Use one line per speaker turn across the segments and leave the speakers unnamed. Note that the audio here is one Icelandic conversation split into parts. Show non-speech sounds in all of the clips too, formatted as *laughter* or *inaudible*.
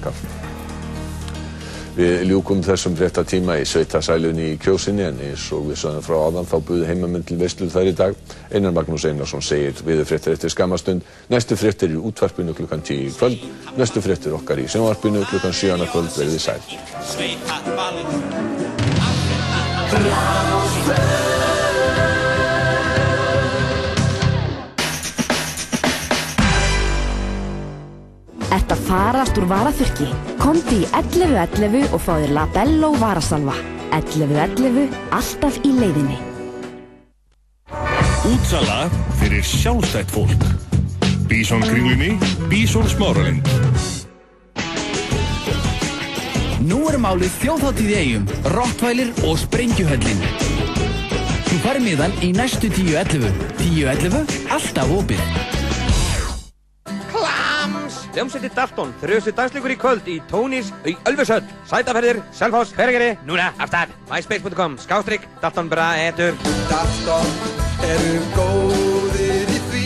markað. Við ljúkum þessum frétta tíma í sveitasælunni í kjósinni en eins og við sögum frá áðan þá buði heimamund til veistlur þær í dag. Einar Magnús Einarsson segir við fréttir eftir skamastund. Næstu fréttir í útvarpinu klukkan 10 í kvöld. Næstu fréttir okkar í sjónvarpinu klukkan 7 kvöld verðið sæl.
Ert að farast úr varaþurki? Komdu í 11.11 og fá þér Labello varasalva. 11.11, alltaf í leiðinni.
Útsala fyrir sjálfstætt fólk. Bísón kringlunni, Bísón smáralind.
Nú er málið þjóðháttíð í eigum, Rottweiler og Sprengjuhöllin. Þú farið miðan í næstu 10.11. 10.11, alltaf opið.
Hljómsveitir Dalton þrjóðsir dansleikur í kvöld í Tónis í Ölfusöll. Sætaferðir, Selfoss, Hvergeri, núna, af stað. MySpace.com, skástrygg, Dalton bra etur.
Dalton eru góðir í því.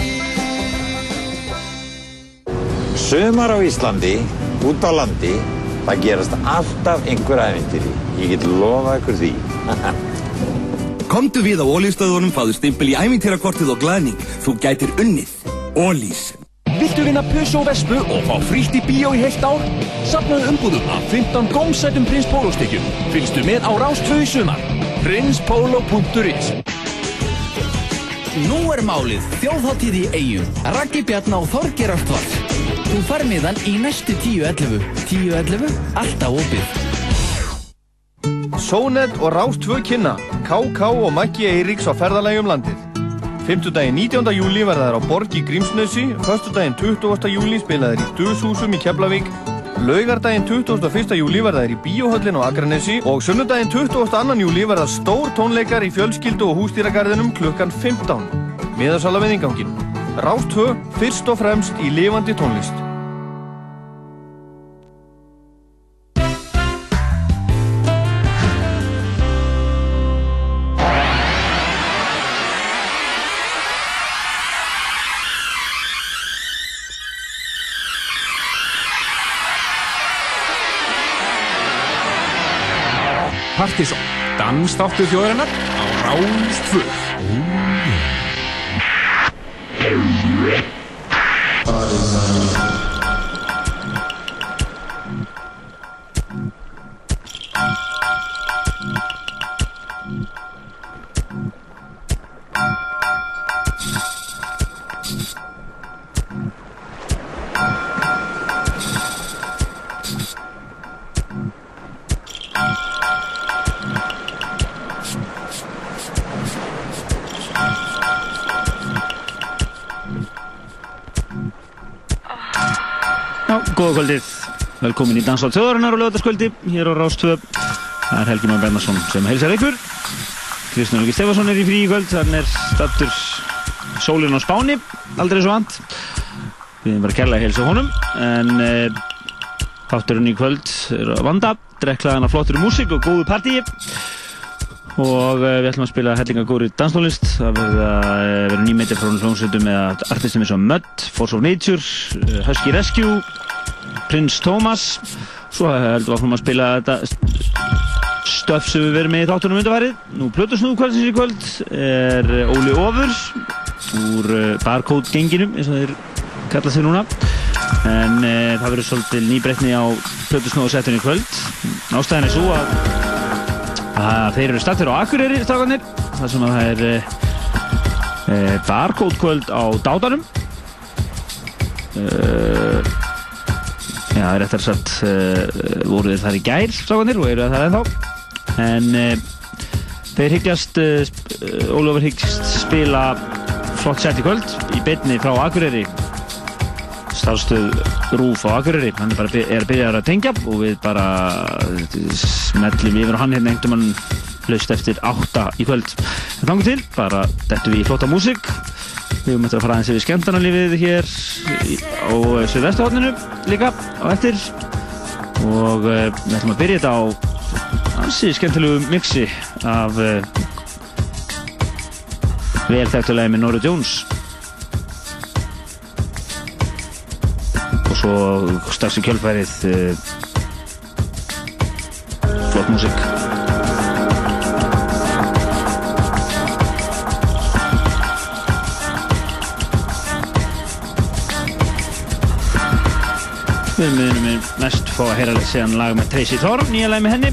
Sumar á Íslandi, út á landi, það gerast alltaf einhver æfintýri. Ég get lofa ykkur því. *laughs*
Komdu við á ólífstöðunum, fáðu stimpil í æfintýrakortið og glaðning. Þú gætir unnið. Ólís.
Viltu vinna Peugeot Vespu og fá frítt í bíó í heilt ár? Safnaðu umbúðum af 15 gómsætum Prins Pólo stykkjum. Fylgstu með á Rástvö í sumar. prinspolo.is
Nú er málið þjóðháttíð í eigum, Raggi Bjarná og Þorger Artvar. Þú farið miðan í næstu 10.11. 10.11, alltaf opið.
Sónet og Rás 2 kynna, KK og Maggi Eiríks á ferðalagi um landið. 50. 19. júli verða þær á Borg í Grímsnösi, 1. 20. júli spila þær í Duðshúsum í Keflavík, laugardaginn 21. júli verða þær í Bíóhöllin á Akranesi og sunnudaginn 22. júli verða stór tónleikar í fjölskyldu og hústýragarðinum klukkan 15. Miðarsala við ingangin. Rás 2 fyrst og fremst í lifandi tónlist.
Dansþáttu þjóðarinnar á Rástvö.
Velkomin í Danslátt þjóðarinnar og lögataskvöldi hér á Rástvö. Það er Helgi Már Bjarnason sem heilsar ykkur. Kristján Helgi Stefansson er í frí í kvöld. Hann er stattur sólinn á Spáni, aldrei svo vant. Við erum bara kærlega að heilsa honum. En e, þátturinn í kvöld er að vanda. Drekklaðan af flottur músík og góðu partíi. Og e, við ætlum að spila hellingagóri danstónlist. Það verða e, verið nýmeitir frá hljómsveitum með artistum eins og Mud, Force of Nature, Husky Rescue, Prince Thomas. Svo heldum við áfram að spila þetta stöf sem við verðum með í þáttunum undarfærið. Nú Plutusnúð kvöldsins í kvöld er Óli Ofur úr e, Barcode genginu eins og þeir kalla sig núna. En e, það verður svolítið nýbreytni á Plutusnúð settunni í kvöld. Ástæðan er svo að að þeir eru stattir á Akureyri strákanir þar sem að það er e, e, barcode kvöld á dátanum e, já, réttar sagt e, voru þeir þar í gær strákanir og eru það ennþá. En e, þeir hyggjast e, Ólafur hyggjast spila flott sett í kvöld í beinni frá Akureyri. Starfstöð Rúf á Akureyri hann er bara by- er að byrja að tengja og við bara smellum yfir hann hérna einhvern mann hlaust eftir átta í kvöld. En þannig til, bara dettum við í flotta músík við eftir að fara aðeins yfir skemmtarnalífið hér á Suðvesturhóttinu líka á eftir. Og uh, við ætlum að byrja þetta á ansi skemmtilegu mixi af uh, vel þekktulega með Nora Jones. Og
svo strax í kjölfærið uh, flott músík Við munum mest fá að heyra séðan lag með Tracy Thorn, nýja lag með henni.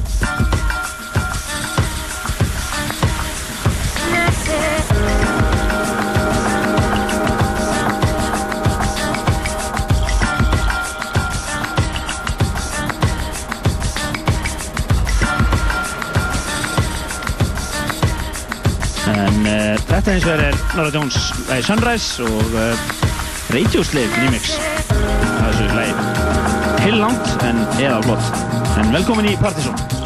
En uh, þetta eins og er Nora Jones lagi Sunrise og uh, Radio Slave remix. Af þessu lagi heil langt en eða flott. En velkomin í Partizón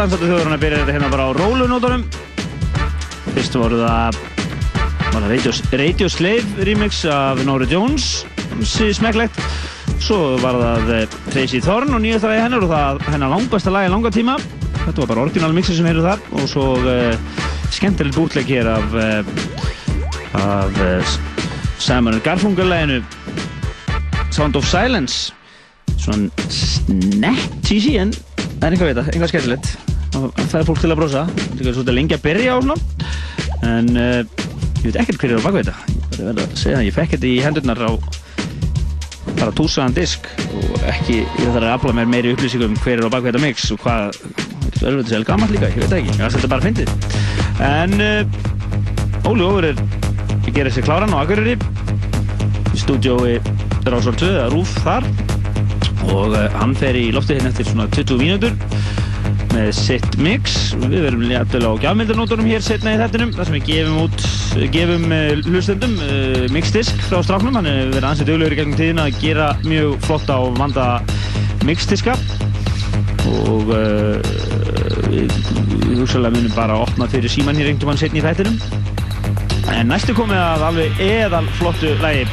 dansandi þjóðurinn að byrja þetta hérna bara á rólunótunum. Fyrst voru það, var það Radio, Radio Slave remix af Nora Jones, smekklegt. Svo var það eh, Tracy Thorn og nýjast lagi hennar og það hennar langbæsta lagi langa tíma. Þetta var bara orginal mixi sem heyrðu þar og svo uh, skemmtilegt bútleik hér af, uh, af uh, Simon Garfunkel-læginu Sound of Silence svona snett cheesy en það er einhvað að vita, einhvað skemmtilegt það er fólk til að brosa. Það er svolítið lengi að byrja á svona. En uh, ég veit ekkert hver er á bakvið þetta. Ég verða að segja það, ég fekk þetta í hendurnar á bara túsaðan disk og ekki, ég þarf að afla mér meiri upplýsingum um hver er á bakvið þetta mix og hvað, þetta er verið gammalt líka, ég veit ekki, ég veist þetta bara fyndið. En uh, Óli Óður er að gera sér kláran á Akureyri. Í stúdjói Rásar 2 eða Rúf þar. Og uh, hann fer í loftið hérna eftir svona 20 mínútur með sitt mix. Við verum léttilega á gjafmyndarnótunum hér setna í þettinum þar sem við gefum út gefum uh, hlustendum uh, mixdisk frá stráknum. Hann hefur verið ansið duglegur í gegnum tíðina að gera mjög flotta og vanda mixdiska. Og uh, við, við hugsalega munum bara að opna fyrir síman hér einhvern veginn setni í þættinum. En næstu komið að alveg eðal flottu lægi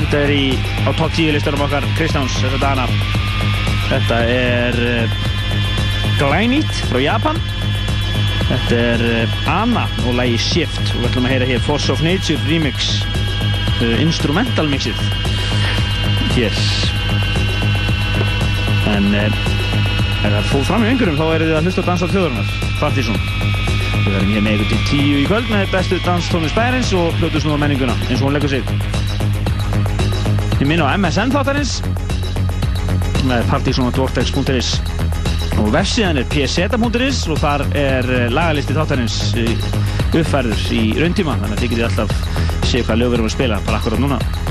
þetta er í á top 10 listanum okkar Kristjáns þessa dagana. Þetta er Glænít frá Japan. Þetta er uh, Anna og lægi Shift. Og við ætlum að heyra hér Force of Nature remix uh, instrumental mixið hér. En uh, ef það fóð fram í einhverjum þá er þið að hlusta á Dans á þjóðurnar Partíson við verðum hér með ykkur til tíu í kvöld með bestu danstónlist bæjarins og hljótu snúða menninguna eins og hún leggur sig. Ég minn á MSN þáttarins með partysonadvortex.is og vefsíðan er pseta.is og þar er eh, lagalisti þáttarins eh, uppfærður í rauntíma þannig að þið getið alltaf séu hvað lögur við erum að spila bara akkurat núna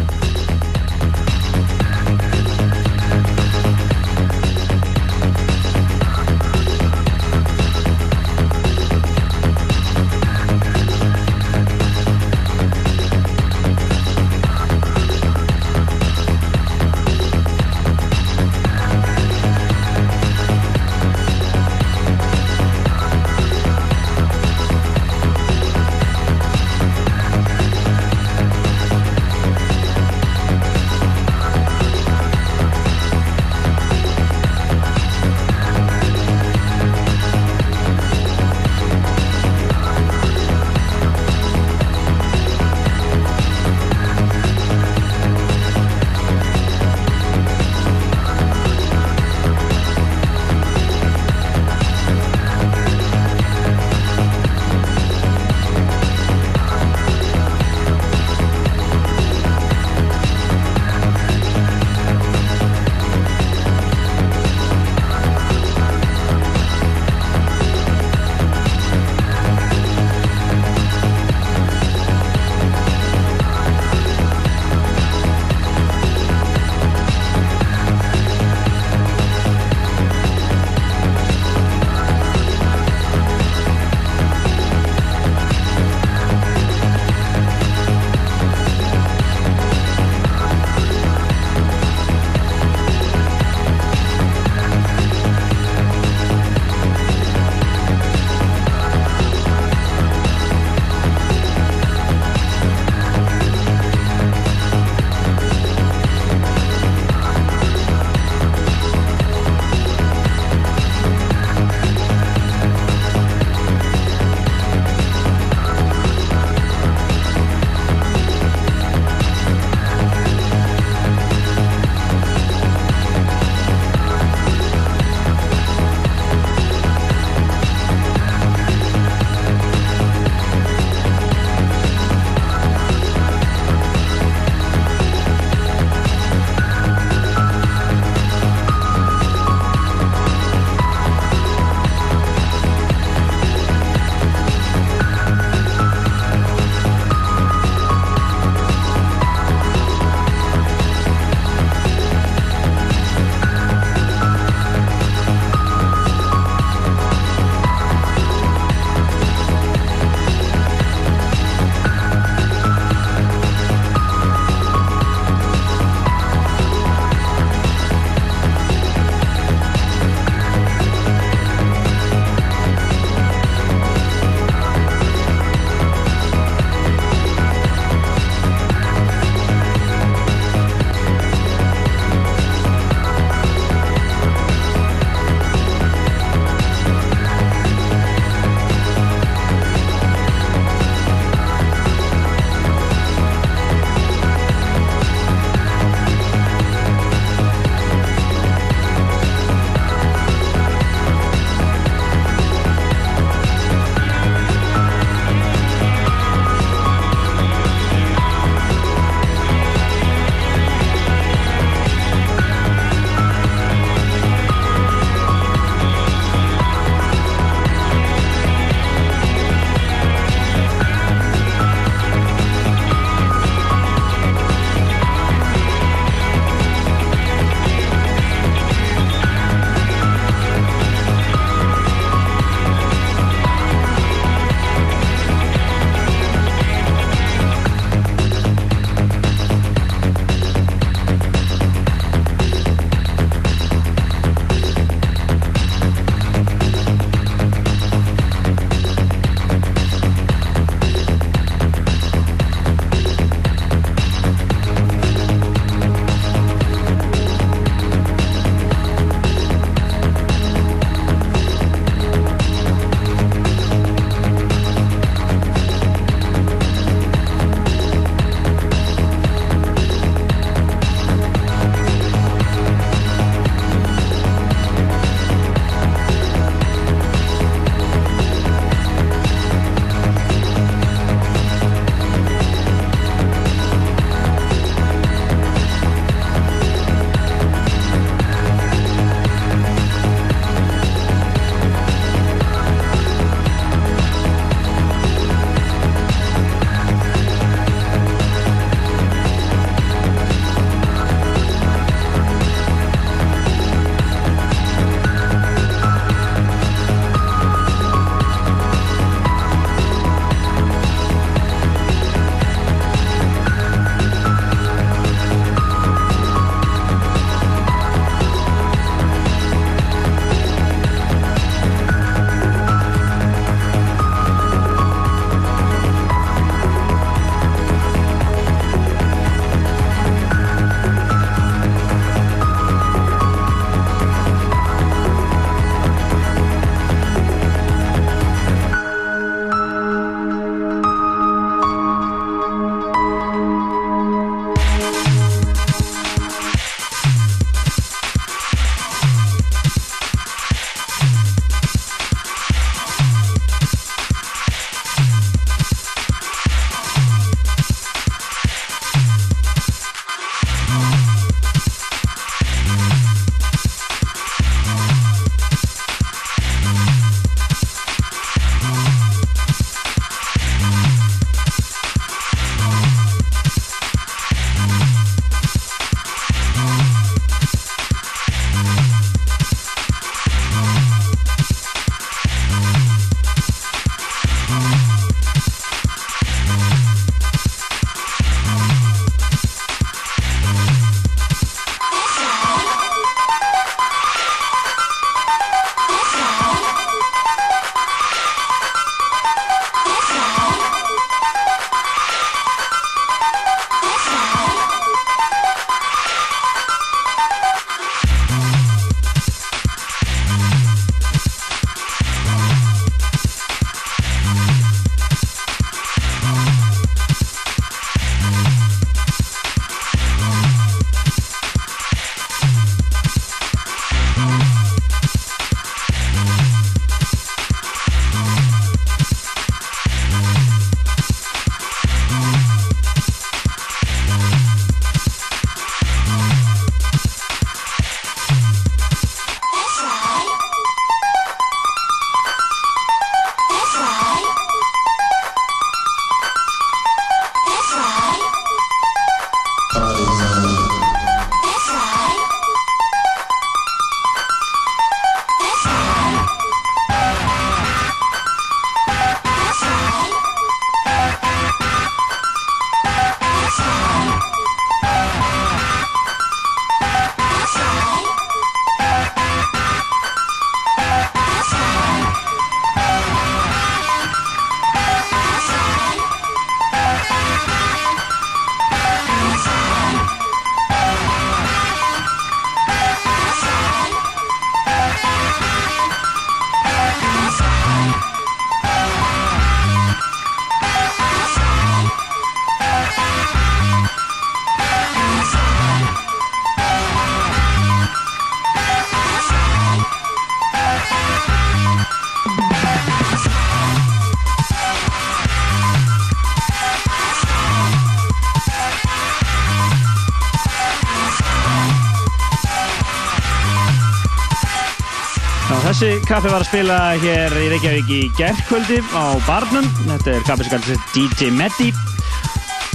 kaffi var að spila hér í Reykjavík í gerðkvöldi á Barnum. Þetta er kaffi sem kallar sig DJ Meddi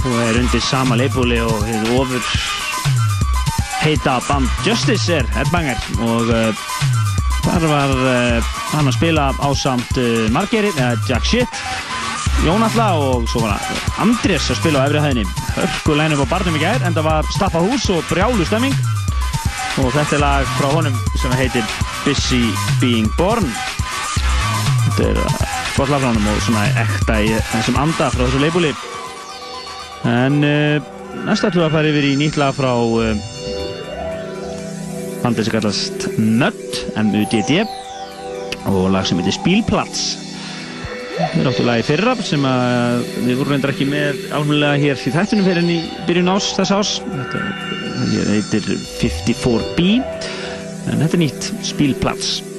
og er undir sama leifbúli og hefur ofur heita band Justice er headbanger og uh, þar var uh, hann að spila á samt uh, Margeri, eða Jack Shit, Jónalla og svo var Andrés að spila á efri hæðinni. Hörku lænum á Barnum í gerð en það var stappa hús og brjálu stemming og þetta er lag frá honum sem heitir Busy Being Born. Þetta er gott lag frá honum og svona ekta í þessum anda frá þessu leifbúli en uh, næsta að fara yfir í nýtt lag frá uh, bandið sem kallast Nudd M-U-D-D og lag sem heitir Spílplats Við áttu lagi fyrra sem að við vorum reyndar ekki með álmulega hér í þættunum fyrir enn í byrjun ás þess ás. Þetta heitir 54B en þetta er nýtt spílplats.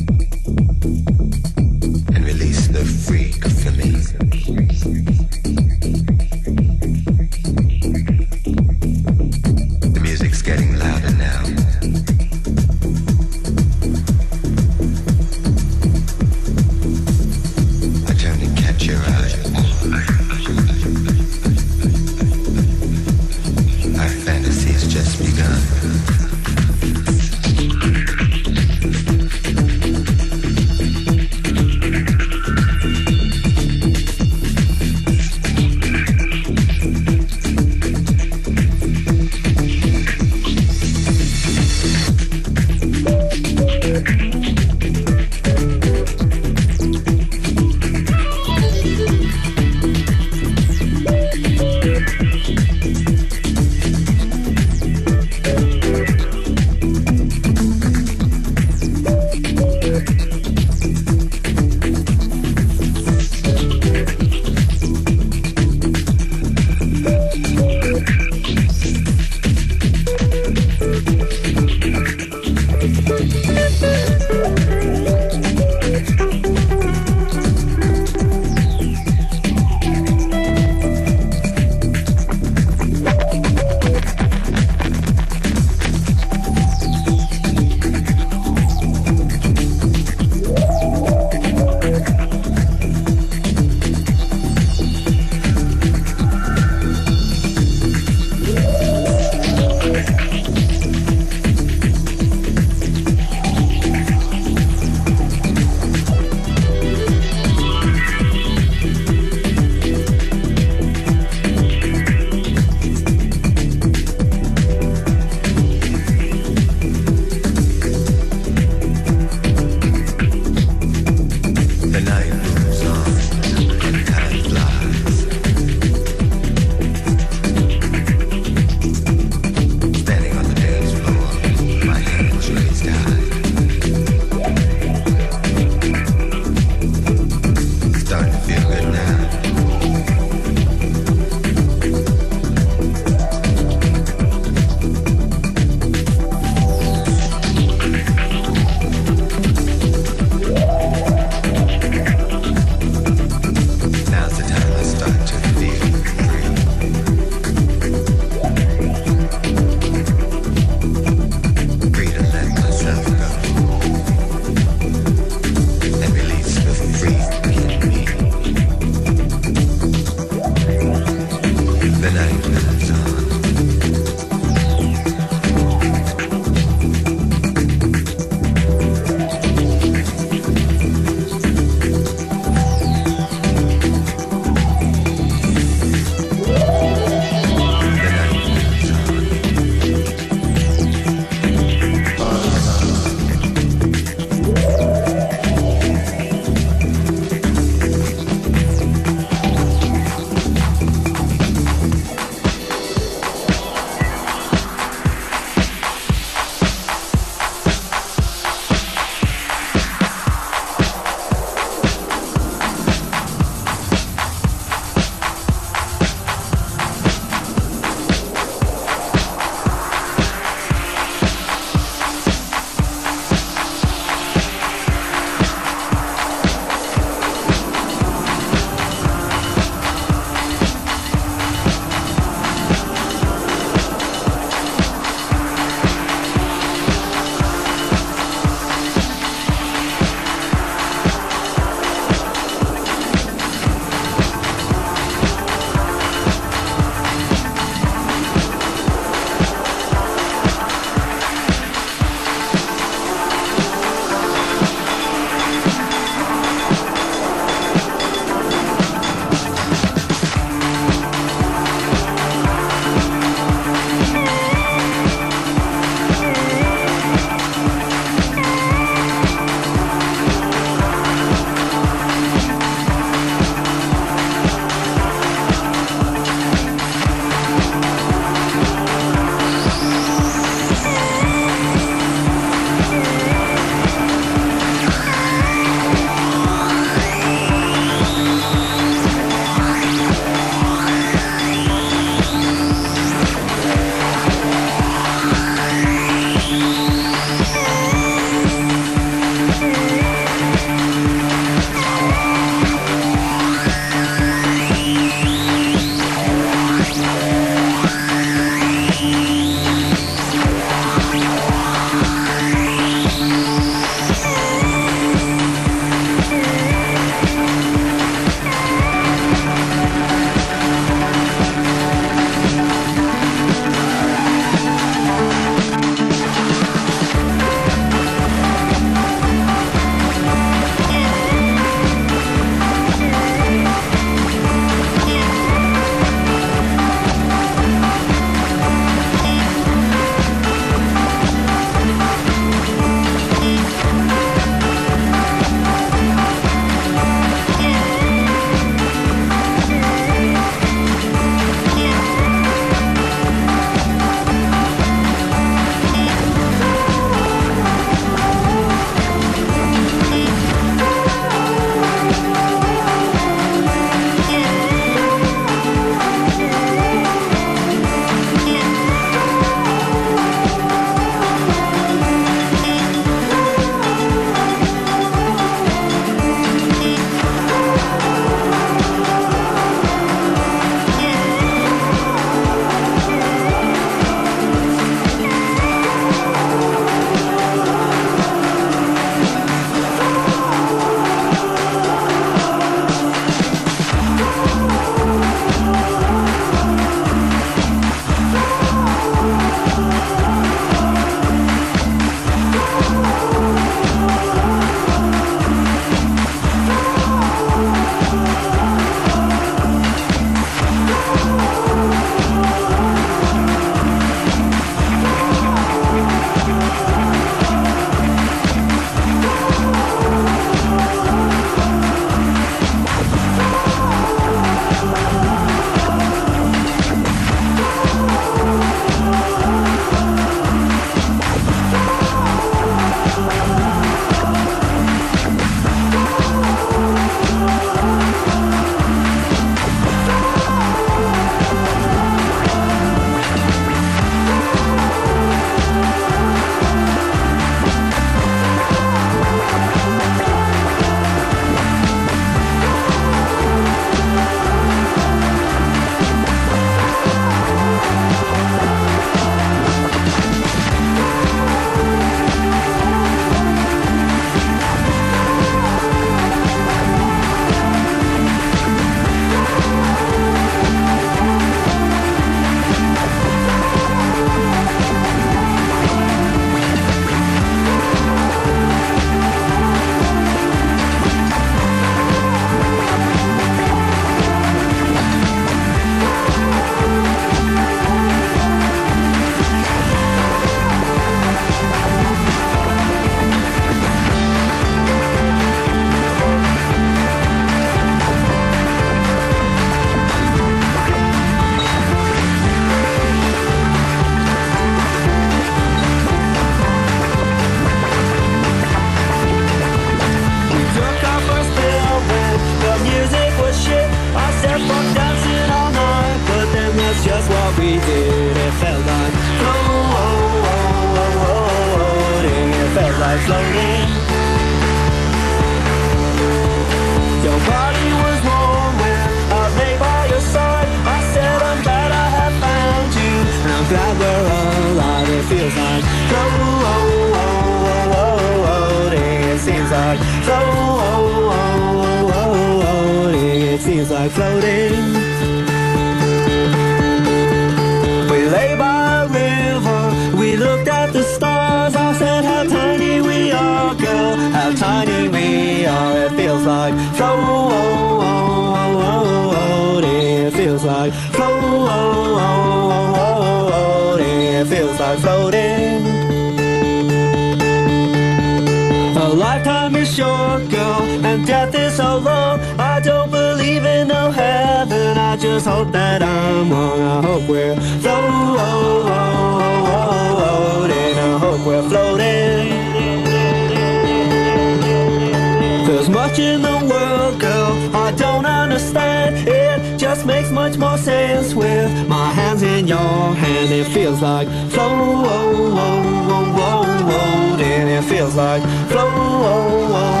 like flow, oh, oh,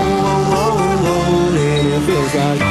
oh, oh, oh, and it feels like.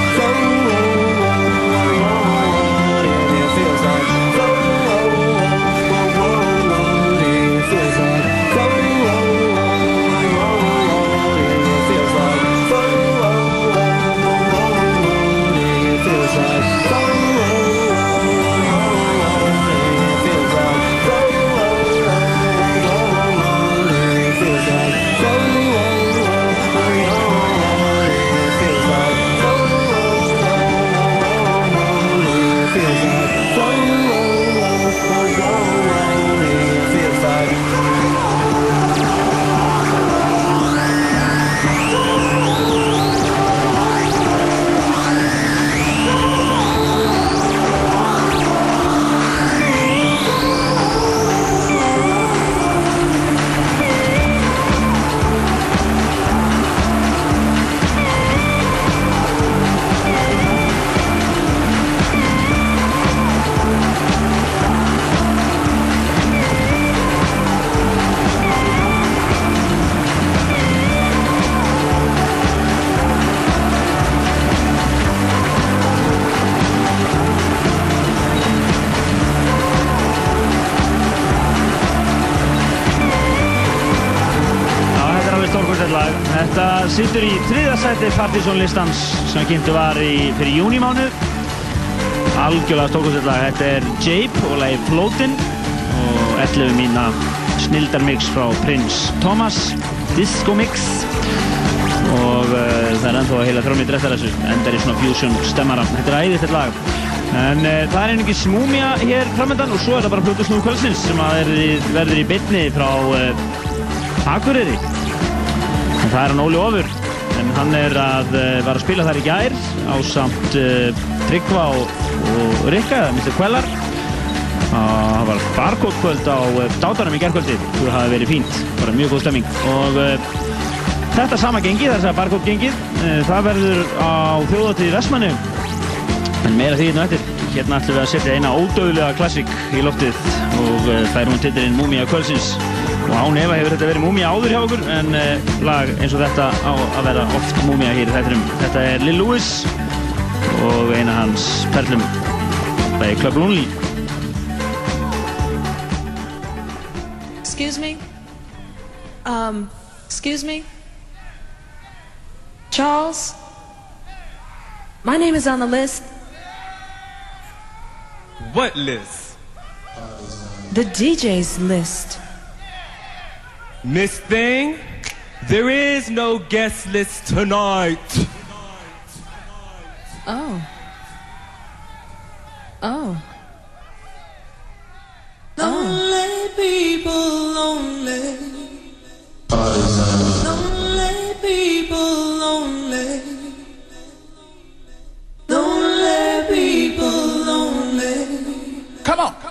Stórkvæmstætt lag. Þetta situr í þriðasæti Partizón-listans sem kynntu var í, fyrir júnimánuð. Algjörlega stórkvæmstætt lag. Þetta er Jape og lagi Floatin og 11 mína snildarmix frá Prince Thomas, Disco Mix og uh, það er ennþá heila þrómið drettar þessu, endar í svona fusion stemmara. Þetta er æðið þetta lag. En uh, það er einungis Múmia hér framöndan og svo er það bara Plutus Nú Kvöldsins sem er, í- verður í bytni frá uh, Akureyri. Það er hann Óli Ofur, en hann er að uh, var að spila þar í gær á samt uh, Tryggva og, og Rikka, eða Mr. Quellar. Það var barkótkvöld á uh, dátanum í gærkvöldi, það hafi verið fínt, bara mjög góð stemming. Og uh, þetta sama gengi, þess að barkótgengið, uh, það verður á þjóðatíð Vestmannu. En meira því hérna eftir. Hérna ætlum við að setja eina ódöðlega klassík í loftið og það er hún titilinn Múmia Kvöldsins. Og án efa hefur þetta verið Múmia áður hjá okkur en uh, lag eins og þetta á að vera oft Múmia hér í þættinum. Þetta er Lil Louis og eina hans perlum by Club Lonely.
Excuse me? Um, excuse me? Charles? My name is on the list.
What list?
The DJ's list.
Miss Thing, there is no guest list tonight.
Oh. Oh.
Lonely oh. people, lonely. Lonely people, lonely. Lonely people, lonely.
Come on.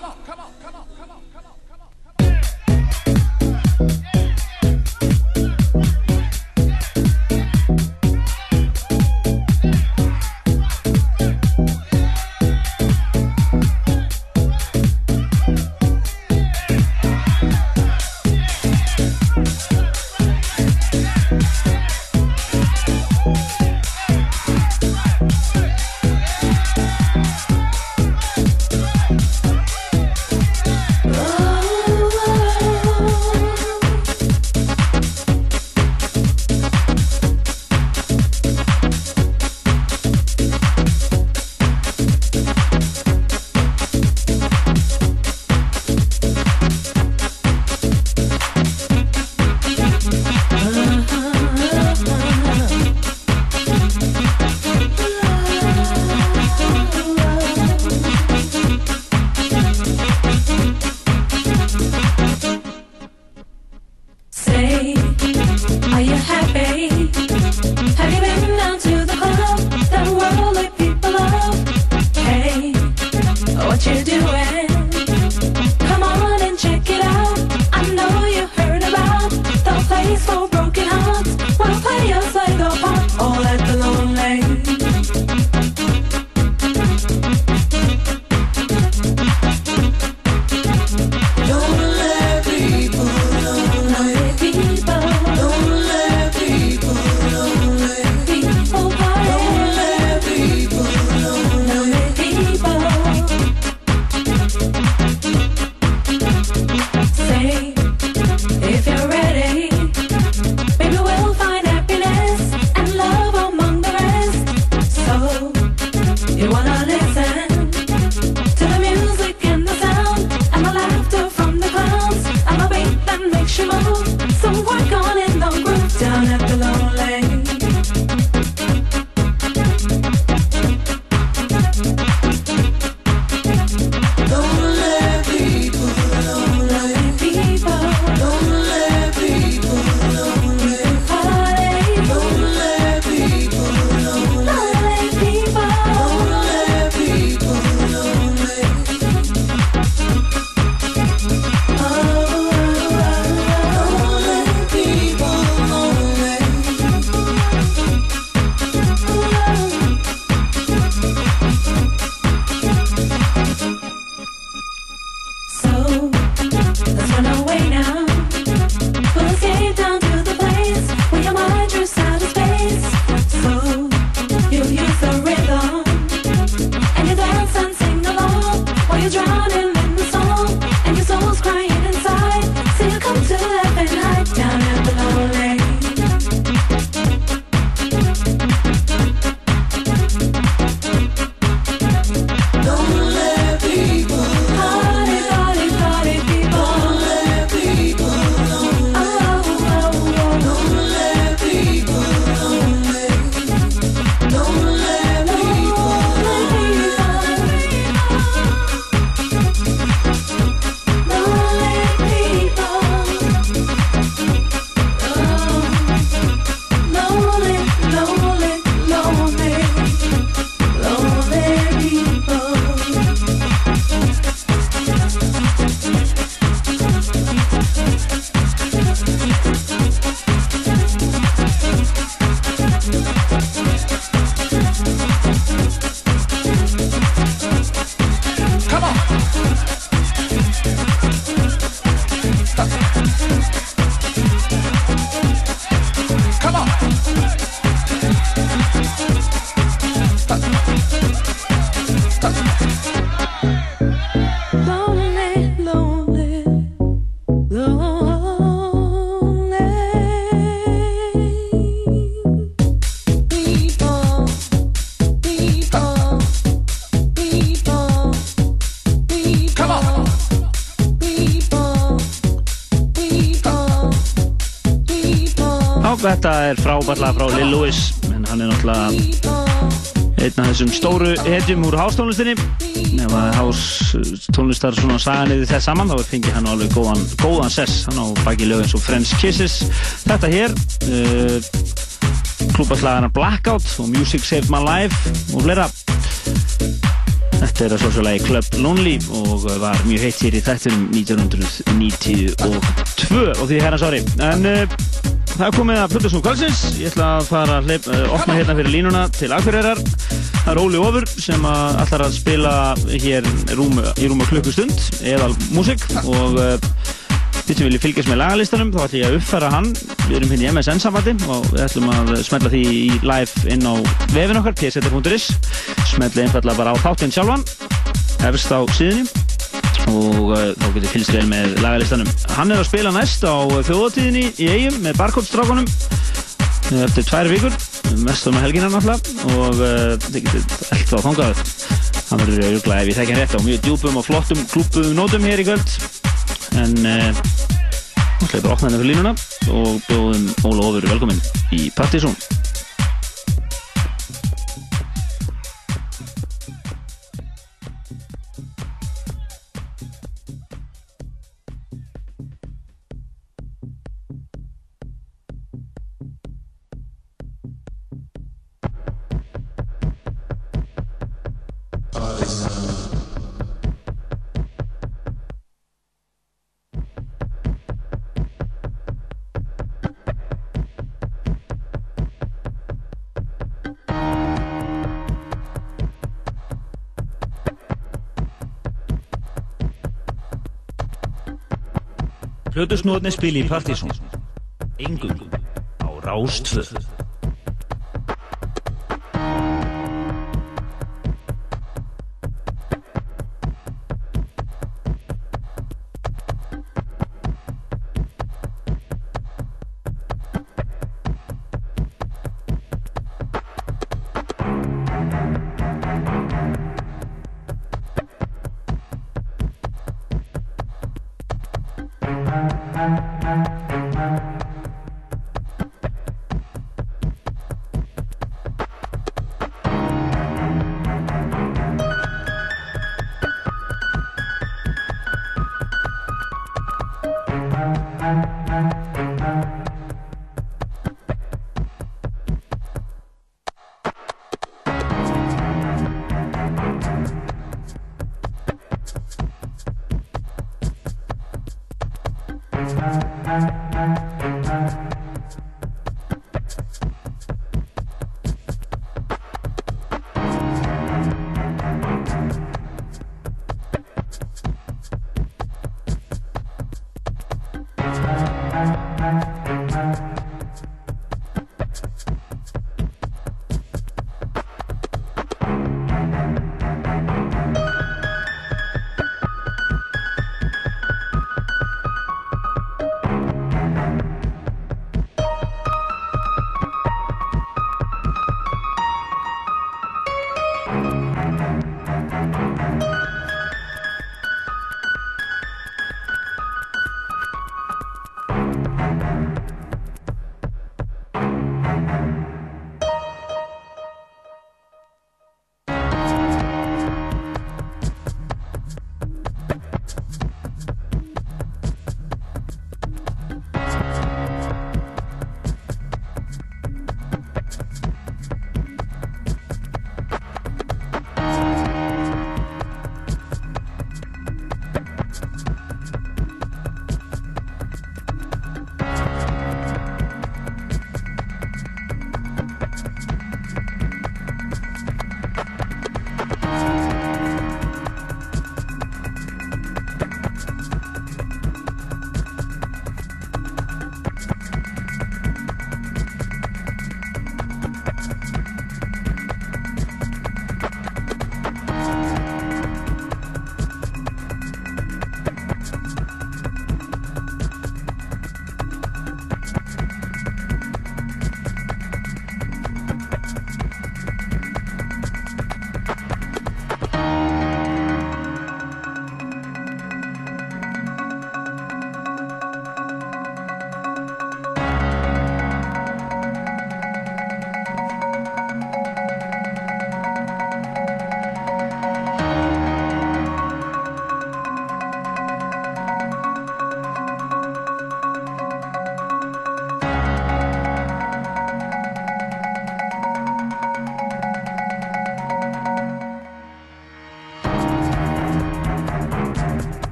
Þetta er frábært lag frá Lil Louis en hann er náttúrulega einn af þessum stóru hetjum úr hástónlistinni. Ef að hástónlistar svona saga niður þess saman þá fengi hann alveg góðan, góðan sess. Hann á baki lög eins og French Kisses. Þetta hér uh, klúbaslagana Blackout og Music Saved My Life og fleira. Þetta er að svo svo lagi Club Lonely og var mjög heitt hér í þættinum 1992 og því herrans ári. En uh, það er komið að Plutusnú Kvölsins. Ég ætla að fara að hleyp, uh, opna hérna fyrir línuna til Akureyrar. Það er Óli Ofur sem ætlar að spila hér rúmu, í rúma klukkustund, eðal músik og uh, þið sem viljið fylgjast með lagalistanum þá ætlum ég að uppfæra hann. Við erum hérna í MSN sambandi og við ætlum að smetla því í live inn á vefin okkar, pseta.is. Smetla einfallega bara á þáttinn sjálfan, efst á síðunni og uh, þá getur fylgst vel með lagalistanum. Hann er að spila næst á þjóðatíðinni í eigum með barkóttstrákunum eftir tvær vikur, mest um helgina náttúrulega og uh, þið getur allt á þangað. Hann verður auðvitað ef ég þekki hann rétt á mjög djúpum og flottum klúpum nótum hér í kvöld en ætlaði bara að opna henni fyrir línuna og bjóðum Óla Ofur velkominn í Partizón. Plötusnóðni spili í Partizón. Engum á Rástföð.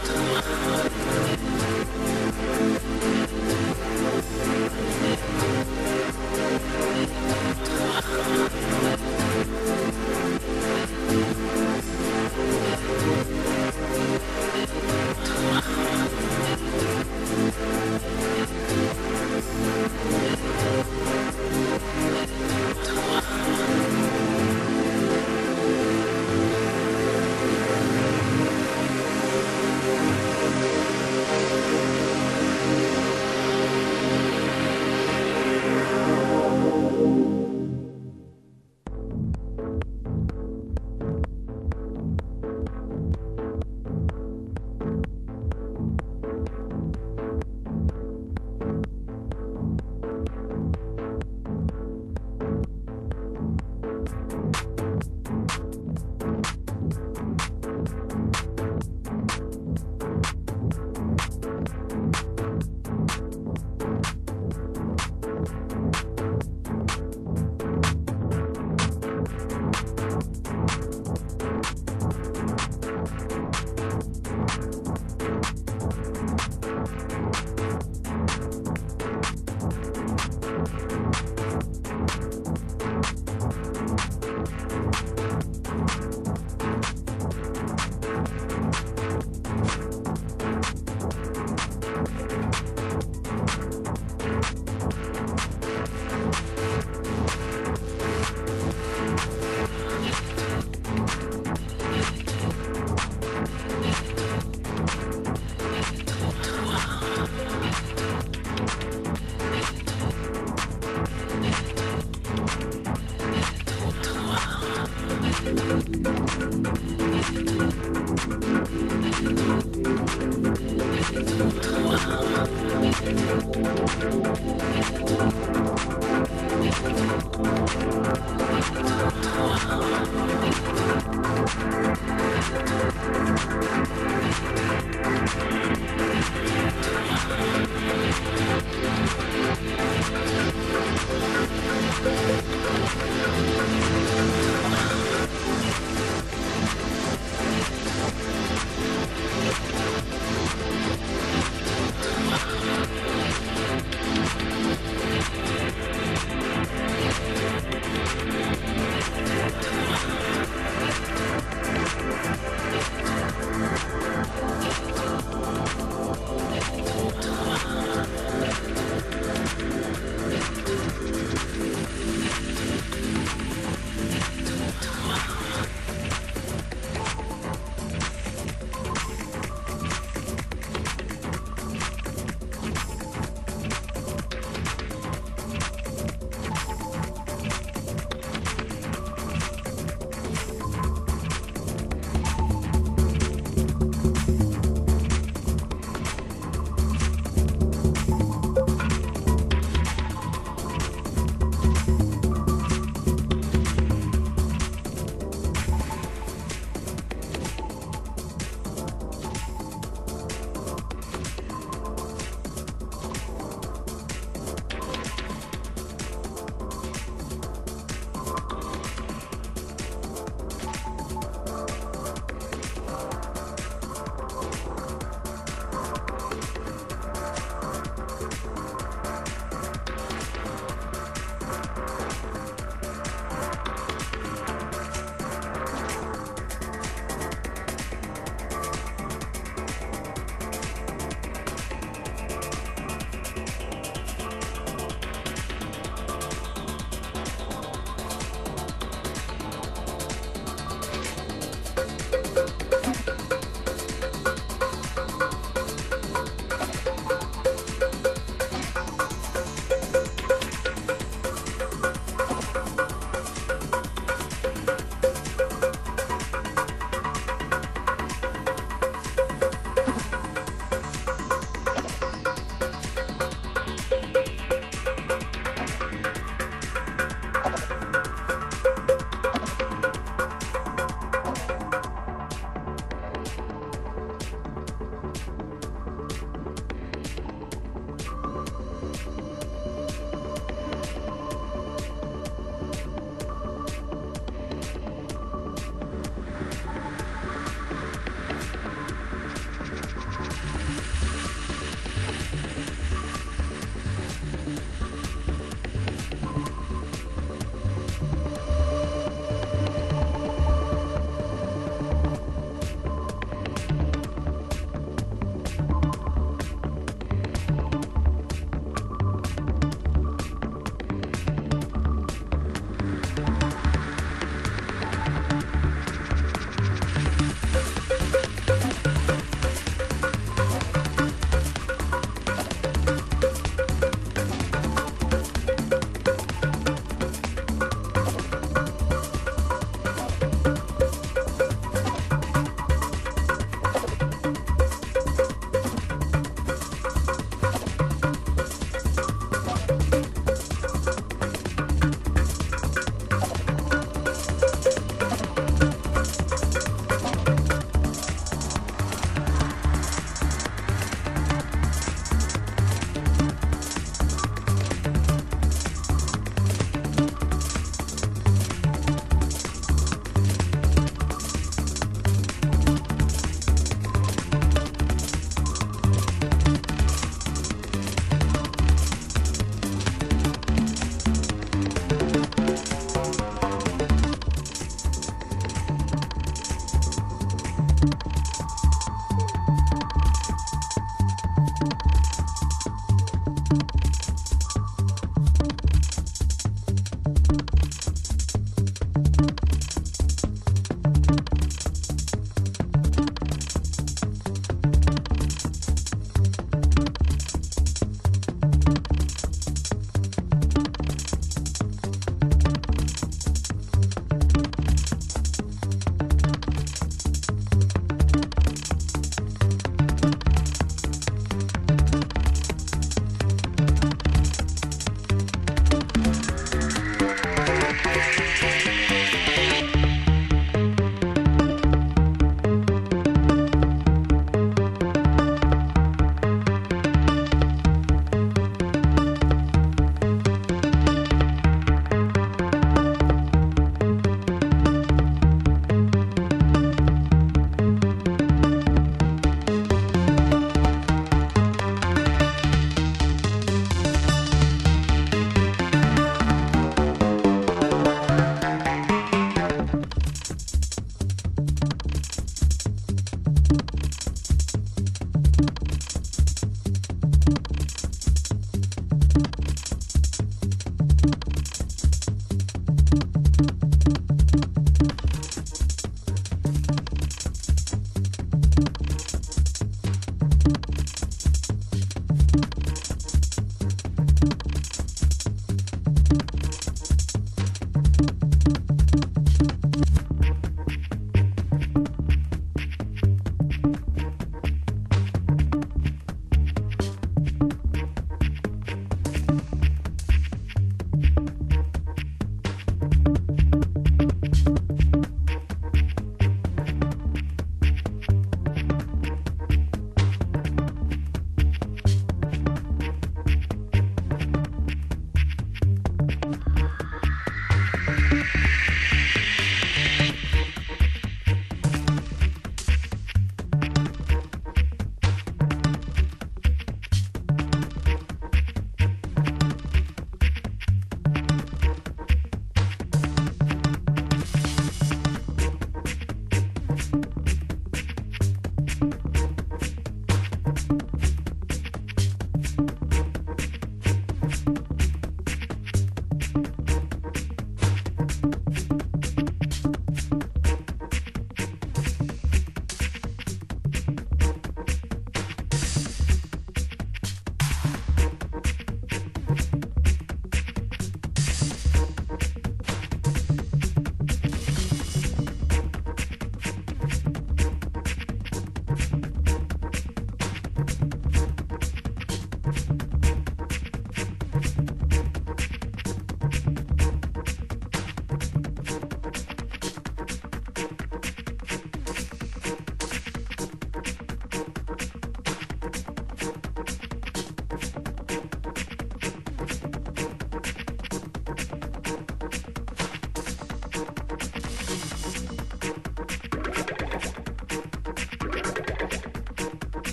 i
don't left.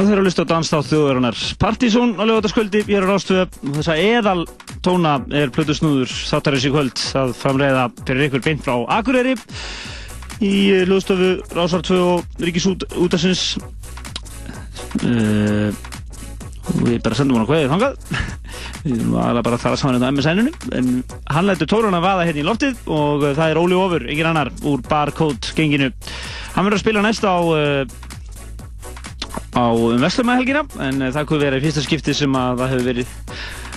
Þeir eru að lusta á danstátt þjóðarinnar. Partizón á lögataskvöldi, ég er á Rástvö Þessa eðal tóna er plötu snúður þáttarins í kvöld. Að framreiða fyrir ykkur beint frá Akureyri í lögstofu Rásar 2 og Ríkisút útasins uh, og við bara sendum hann á kveðið þangað. *laughs* Við erum alveg bara að tala saman hérna á MSN-inu en hann lætur tórun að vaða hérna í loftið og uh, það er Óli Ofur, engin annar úr Barcode genginu. Hann verður að spila næst á uh, á um Vestlumæðhelgina en uh, það kunne vera í fyrsta skipti sem að það hefur verið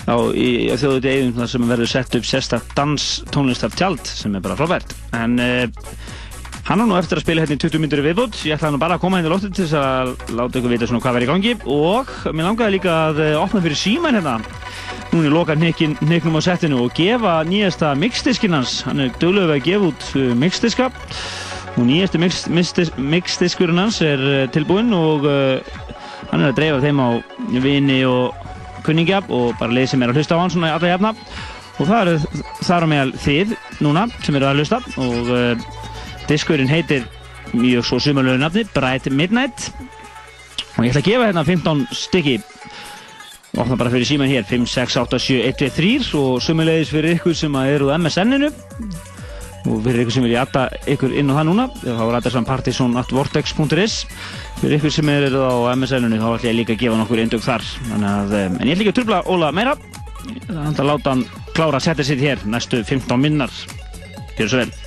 á, á þjóðuti eigum sem verður sett upp sérstakt dans tónlistar tjald sem er bara frábært. En uh, hann á nú eftir að spila hérna í 20 myndur viðbútt ég ætlaði nú bara að koma hérna í lóttið til þess að láta ykkur vita svona hvað verður í gangi. Og mér langaði líka að uh, opna fyrir síman hérna. Núna í loka hniknum á settinu og gefa nýjasta mixdiskinn hans. Hann er döglega við að gefa út mixdiska mix, mixdis, mixdiskurinn hans er uh, tilbúinn og uh, hann er að dreifa þeim á vini og kunningja og bara leið sem er að hlusta á hann svona alla jafna. Og það eru þar á meðal þið núna sem eru að hlusta. Og uh, diskurinn heitir mjög svo sumalögu nafni Bright Midnight. Og ég ætla að gefa hérna 15 stykki. Opna bara fyrir síman hér 5, 6, 8, 7, 1, 2, 3 og sumulegis fyrir ykkur sem eru á MSN-inu og fyrir ykkur sem vilja adda ykkur inn á það núna þá er adressan partysonatvortex.is fyrir ykkur sem eru á MSN-inu þá ætla ég líka að gefa nokkur indug þar. Að, um, en ég ætla ekki að trubla Óla meira. Þannig að láta hann klára að setja sitt hér næstu 15 minnar. Gjör svo vel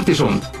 パ
ーティション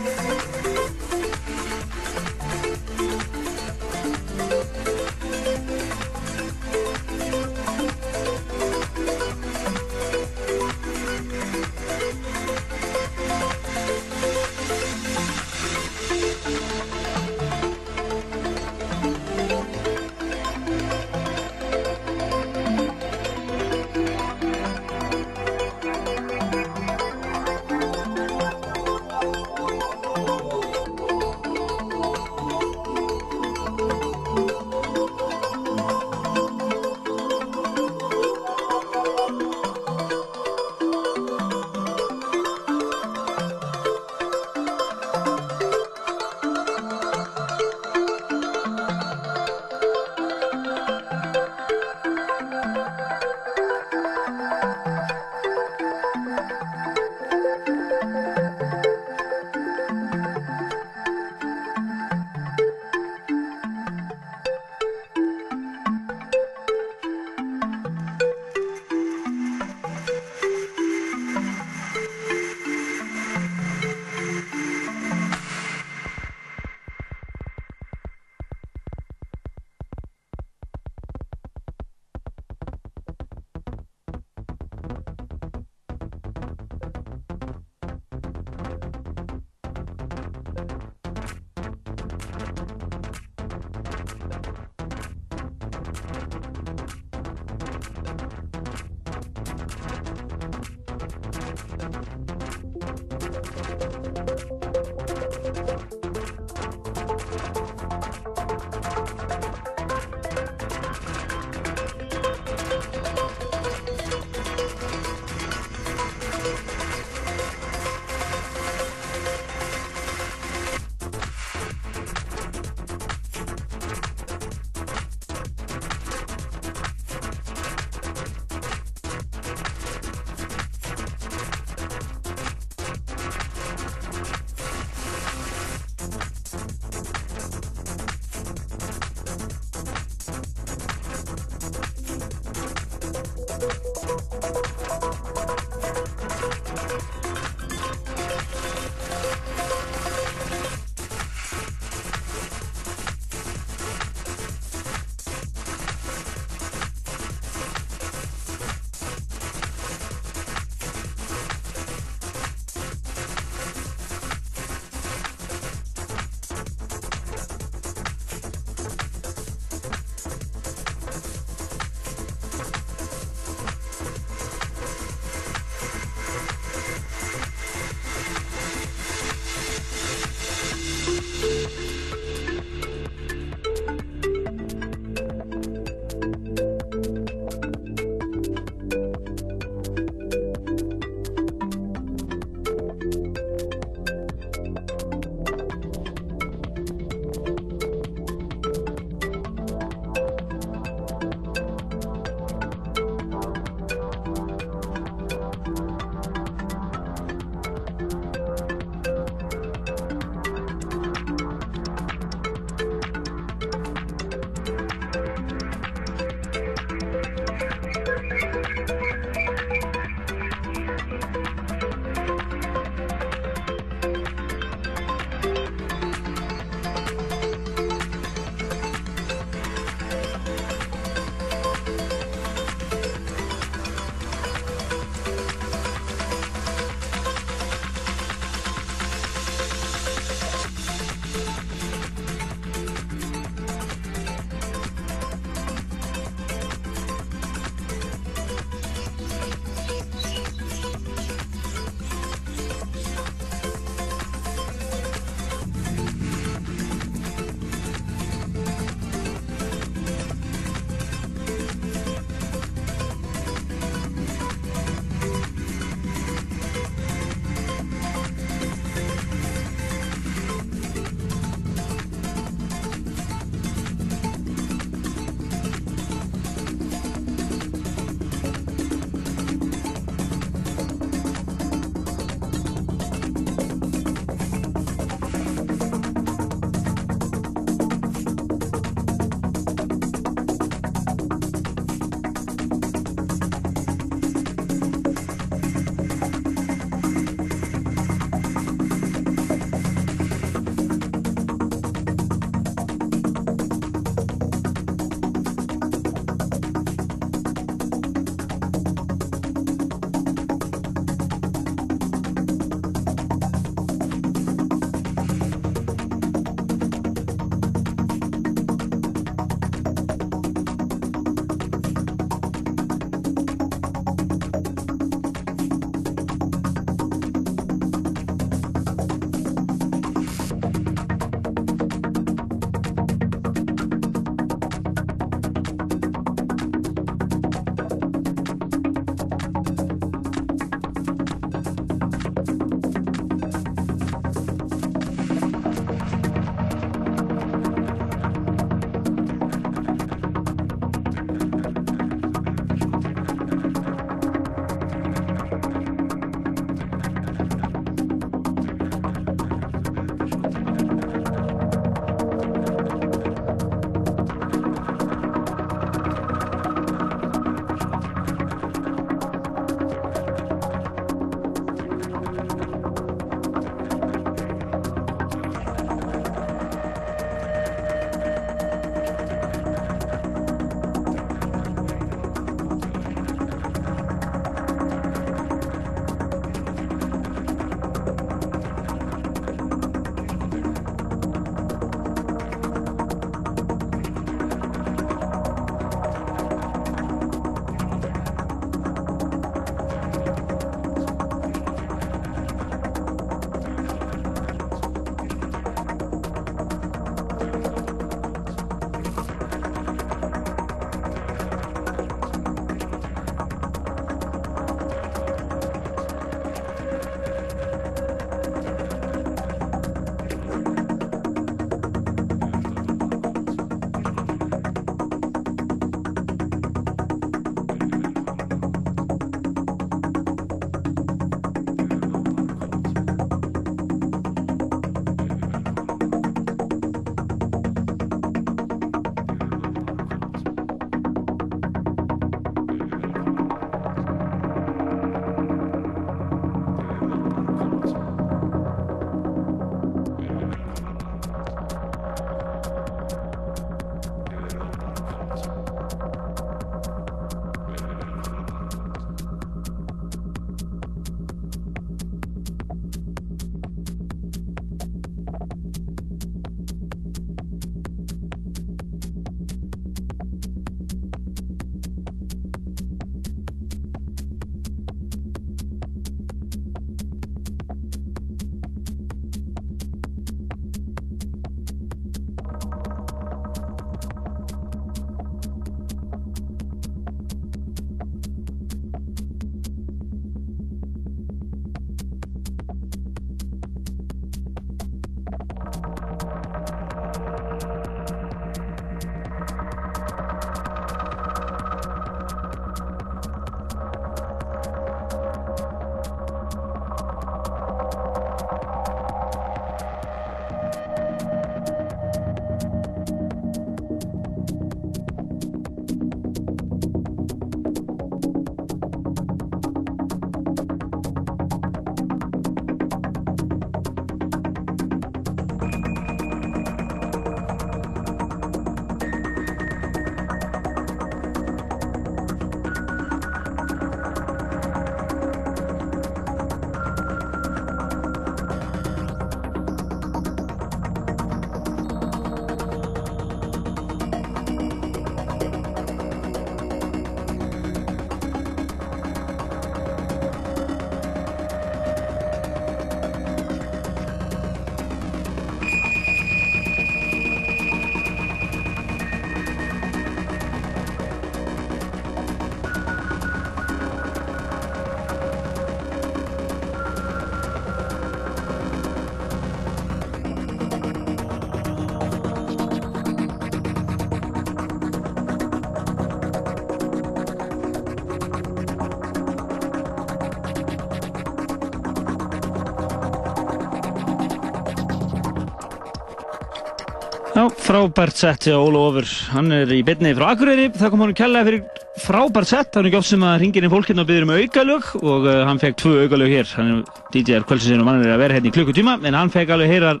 frábært sett hjá Óla Ofur. Hann er í byrni frá Akureyri. Það kom honum kærlega fyrir frábært sett. Það er ekki oft sem að ringir inn fólk hérna og byrður um aukalög og uh, hann fekk tvö aukalög hér. Hann er DJ-ar kvöldsins og mann er að vera hérna í klukkutíma en hann fekk alveg heyrar,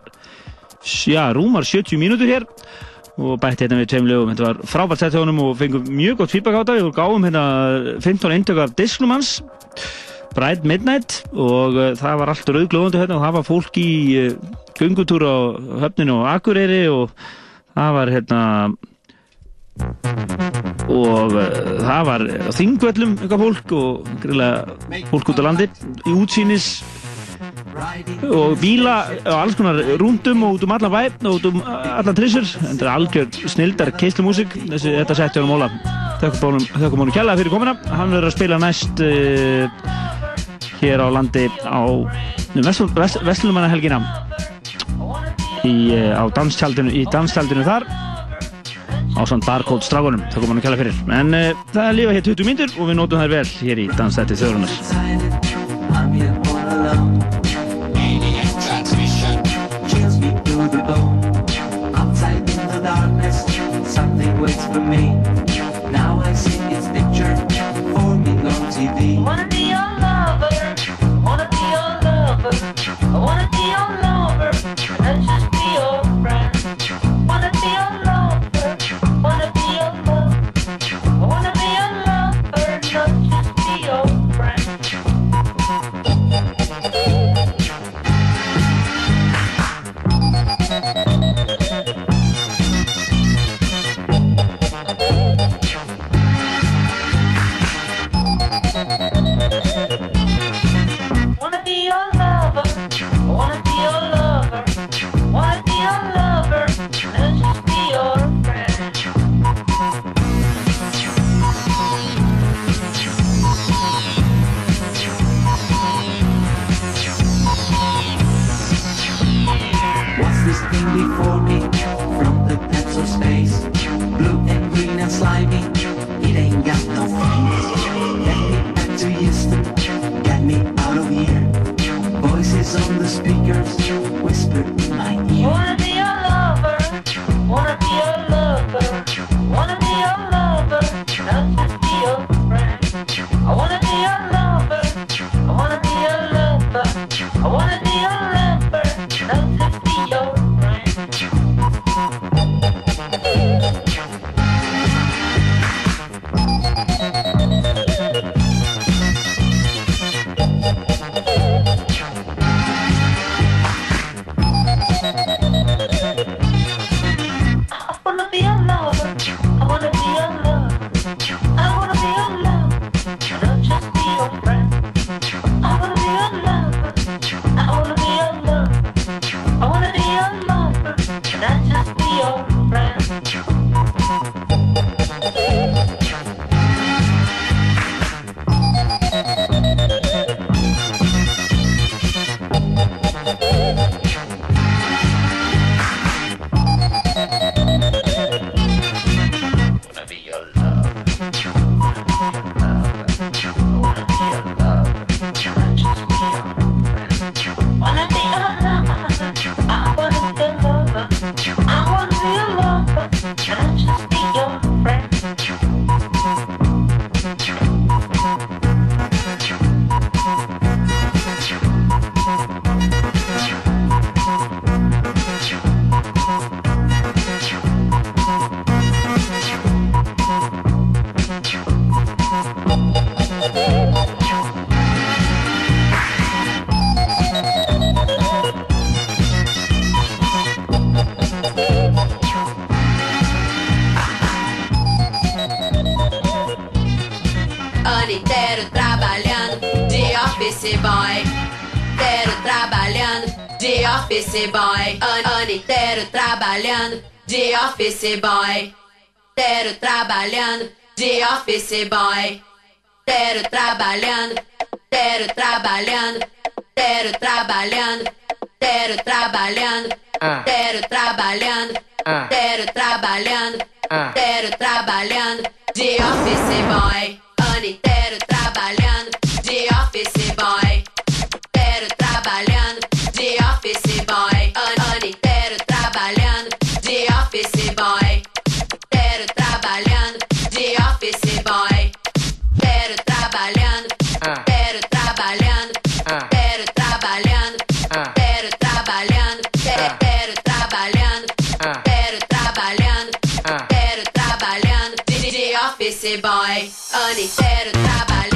já, rúmar 70 mínútur hér og bætti hérna við tveim lögum. Þetta var frábært sett hjá honum og fengum mjög gott feedback á þetta. Við gáum hérna 15 eintök af disknum hans. Bright Midnight og uh, það var allt rauðglóðandi hérna og það var fólk í uh, göngutúr á höfninu á Akureyri og það var hérna og uh, það var á þingvöllum eitthvað fólk og fólk út á landi í útsýnis og bíla á alls konar rúndum og út um allan væp og út um allan trissur. Þetta er algjör snildar keislumúsik þessi þetta setti honum Óla þökkum honum kjalla fyrir komuna. Hann verður að spila næst uh, hér á landi á Vestlumannahelgina í, uh, á danstjaldinu, í danstjaldinu þar á svona barcode strákunum. Þökkum honum kjalla fyrir. En uh, það er lífa hér 20 mínútur og við nótum þær vel hér í dansstætti þjóðrunar
I'm here
office boy. Ano, ano inteiro trabalhando de office boy. Inteiro trabalhando de office boy. Inteiro trabalhando, inteiro trabalhando, inteiro trabalhando, inteiro trabalhando, inteiro trabalhando, inteiro trabalhando, inteiro trabalhando de office boy. Ano inteiro trabalhando se vai. Annie, zero trabalho.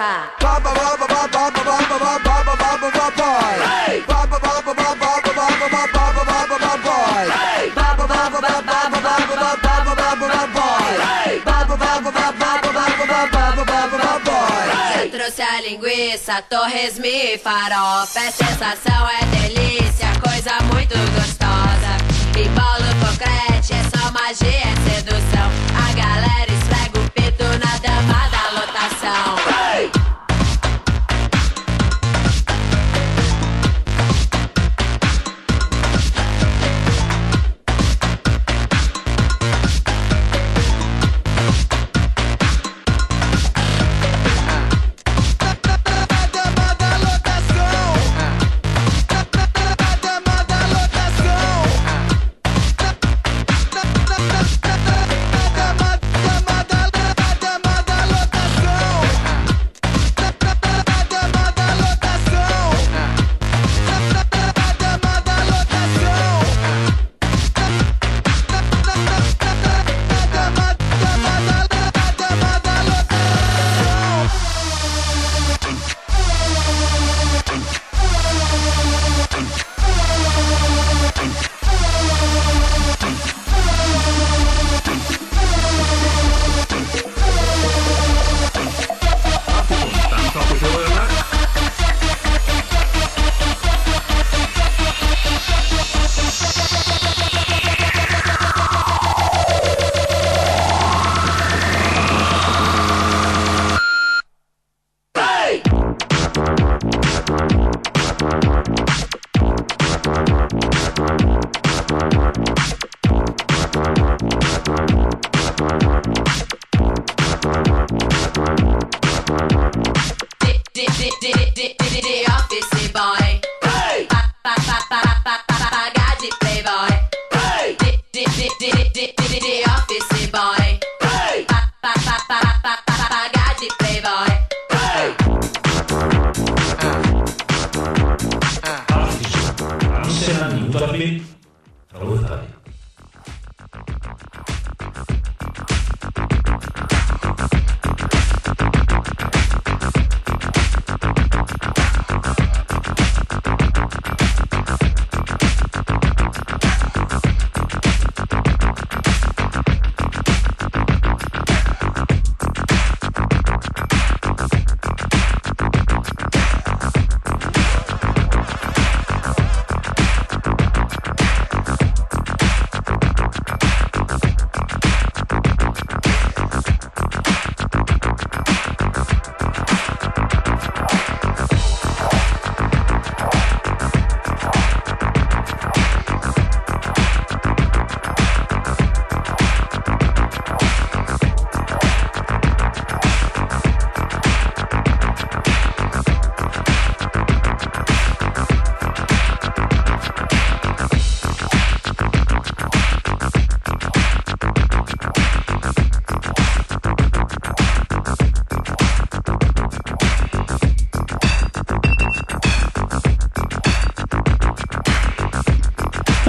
Terra. Você trouxe a linguiça, torresmi e farofa. É sensação, é delícia, coisa muito gostosa. E bolo concrete, é só magia, é sedução. A galera esfrega o pito na dama da lotação.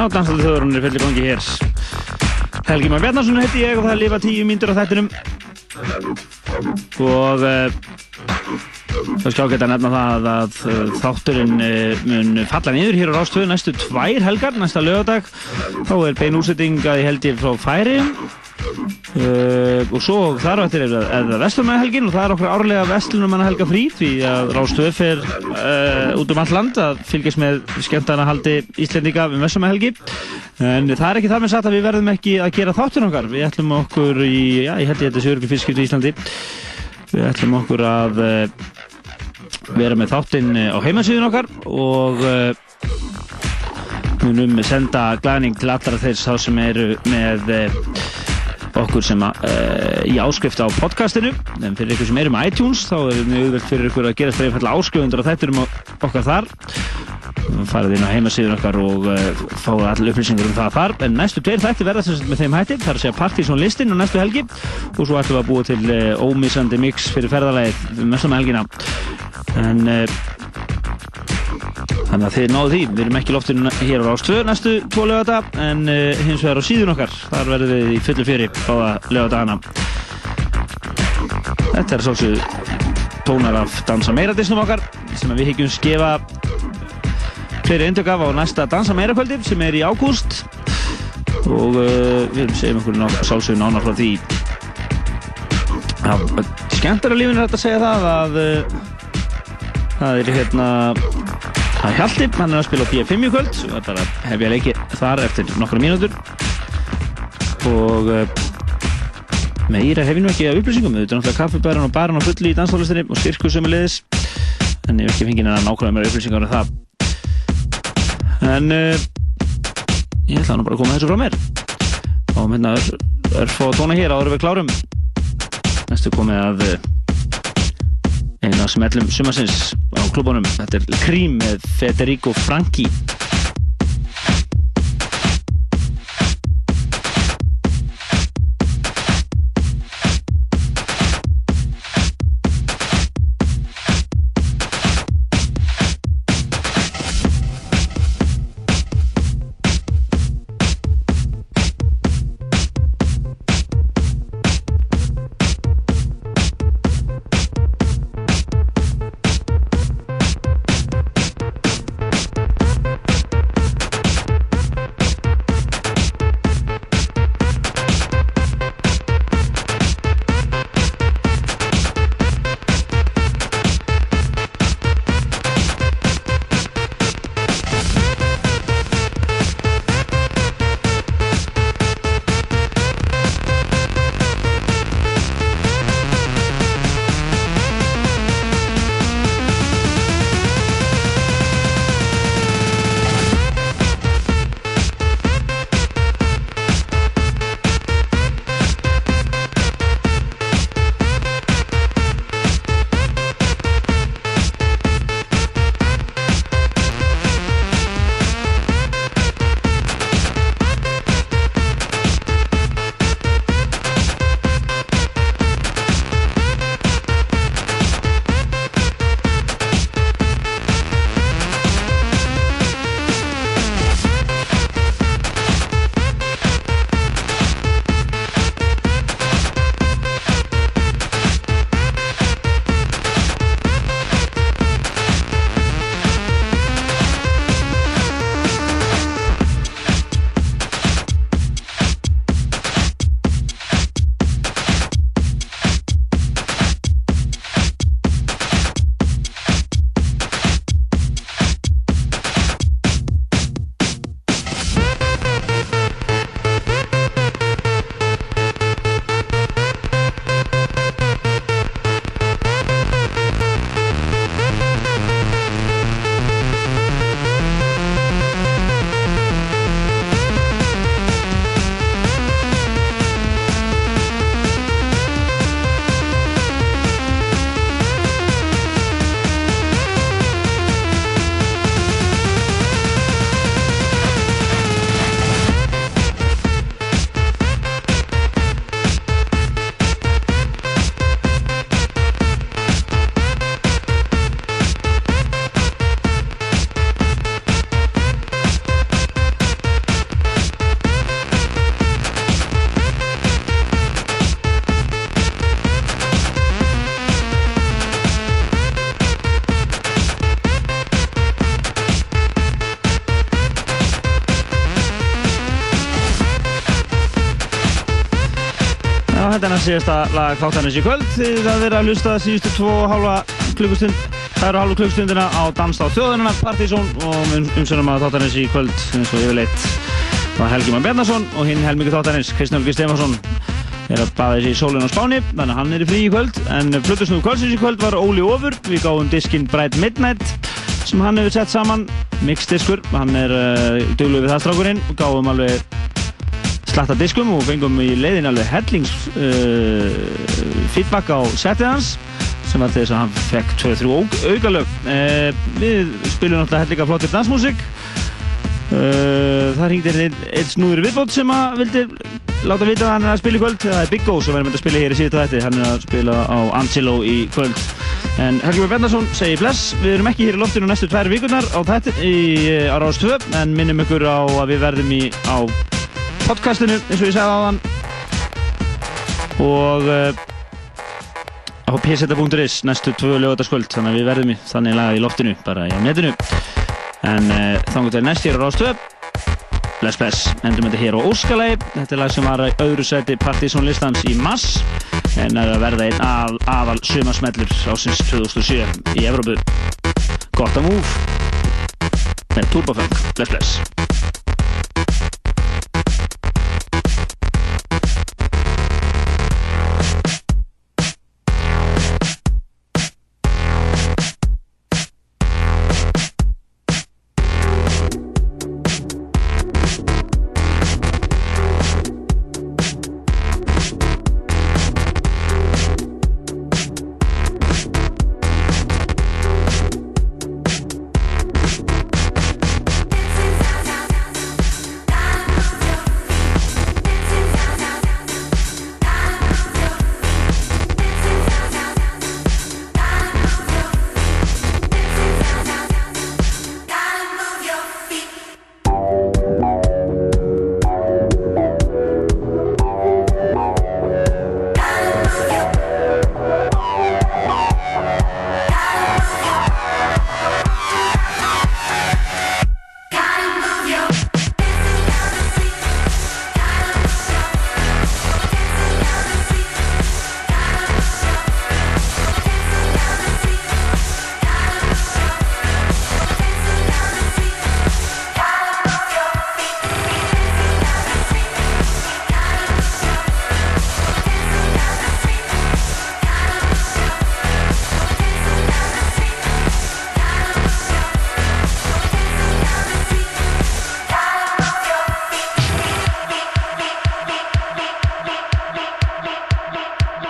Þá dansaðu þjóðrunir fyrir gangi hér. Helgi Már Bjarnarsson heiti ég og það er lifa tíu mínútur á þættinum. Og eh, það er skjágætt að nefna það að eh, þátturinn eh, mun falla niður hér á rástöðu næstu tvær helgar, næsta lögadag. Þá er bein útsetting að ég held ég frá færiðum. Uh, og svo þar á þetta er það vestlumæðahelgin og það er okkur árlega vestlunum manna helga frí því að Ráðstöf er uh, út um all land að fylgjast með skemmtana haldi Íslendinga um Vestlumæðahelgi en það er ekki það með satt að við verðum ekki að gera þáttur okkar. Við ætlum okkur í, já ég held ég þetta sé örgir fyrstskipt í Íslandi. Við ætlum okkur að uh, vera með þáttinn uh, á heimasíðun okkar og munum senda glæning til allra þeir sá sem eru með okkur sem að, uh, í áskrift á podcastinu. En fyrir ykkur sem eru með iTunes þá er mjög auðvelt fyrir ykkur að gera einfallega áskrifundur á þætturum okkar þar. Farið inn á heimasíðun okkar og uh, fáið allir upplýsingar um það þar. En næstu tveir þætti verða sem sagt með þeim hætti það er að Partizón listin á næstu helgi. Og svo ætlum við að búa til uh, ómissandi mix fyrir ferðarlegið mestum helgina. En þannig að þið náðu því. Við erum ekki loftinu hér á Rástvö næstu tvo lögata en uh, hins vegar á síðun okkar. Þar verðum við í fullu fjöri báða lögatagana þetta er svolítið tónar af dansa meira disnum okkar sem við higgjum skefa fleiri eindök af á næsta dansa meira kvöldi sem er í ágúst. Og uh, við segjum ykkur sálsögum nánar frá því. Já, skemmtar á lífinu er þetta að segja það að uh, það er hérna það er Hjalti, hann er að spila á P5 í kvöld. Og það er að hefja leiki þar eftir nokkra mínútur. Og uh, meira hef ég nú ekki af upplýsingum. Þetta er náttúrulega kaffibæran og barinn á fulli í danstólistinni og styrku sömulegis en ég hef ekki fengið neina nákvæmlega meira upplýsingar um það. En uh, ég ætla nú bara að koma þessu frá mér. Og minna örf og tóna hér áður við klárum. Næstu komið að uh, eina sem ellum sumarsins á klubunum þetta er Cream með Federico Franchi þetta er næst síðasta lag þáttanins í kvöld. Þið það verið að hlusta síðustu tvo og hálfa klukkustund, það eru hálfu klukkustundina á Dans á þjóðunina, Partizón og um, umsönum að þáttanins í kvöld eins og yfirleitt. Var Helgi Mann Bjarnason og hinn helmingu þáttanins, Kristján Helgi Stefansson er að baða þessi í sólinn á Spáni, þannig að hann er í frí í kvöld. En flutusnúðu kvöldsins í kvöld var Óli Ofur, við gáum diskinn Bright Midnight sem hann hefur sett saman, mixdiskur, hann er uh, dugluð við það strákurinn. Og gáum alveg slatta diskum og fengum í leiðin alveg hellings uh, feedback á setið hans sem var þess að hann fekk 2-3 aukalög. Uh, við spilum náttúrulega hellinga flottir dansmusik uh, það hringdi einn ein snúður viðbót sem að vildi láta vita að hann er að spila í kvöld. Það er Big Go sem verður með að spila hér í síðan þetta hann er að spila á Angelo í kvöld. En Helgi Björn Bendarsson segi bless. Við erum ekki hér í loftinu næstu tvær vikurnar á þetta í á Rás 2 en minnum ykkur á að við verðum í á podcastinu eins og ég segði á þann og uh, á pseta.is næstu tvö lögataskvöld þannig að við verðum í þannig lagað í loftinu bara í netinu. En uh, þannig til næst hér á Rás 2 bless bless. Endum þetta hér á Óskalagi. Þetta er lag sem var í öðru seti Partizón listans í mass en að verða einn að, aðal sumasmellur ásins 2007 í Evrópu. Gott að múf. Með Turbofunk bless bless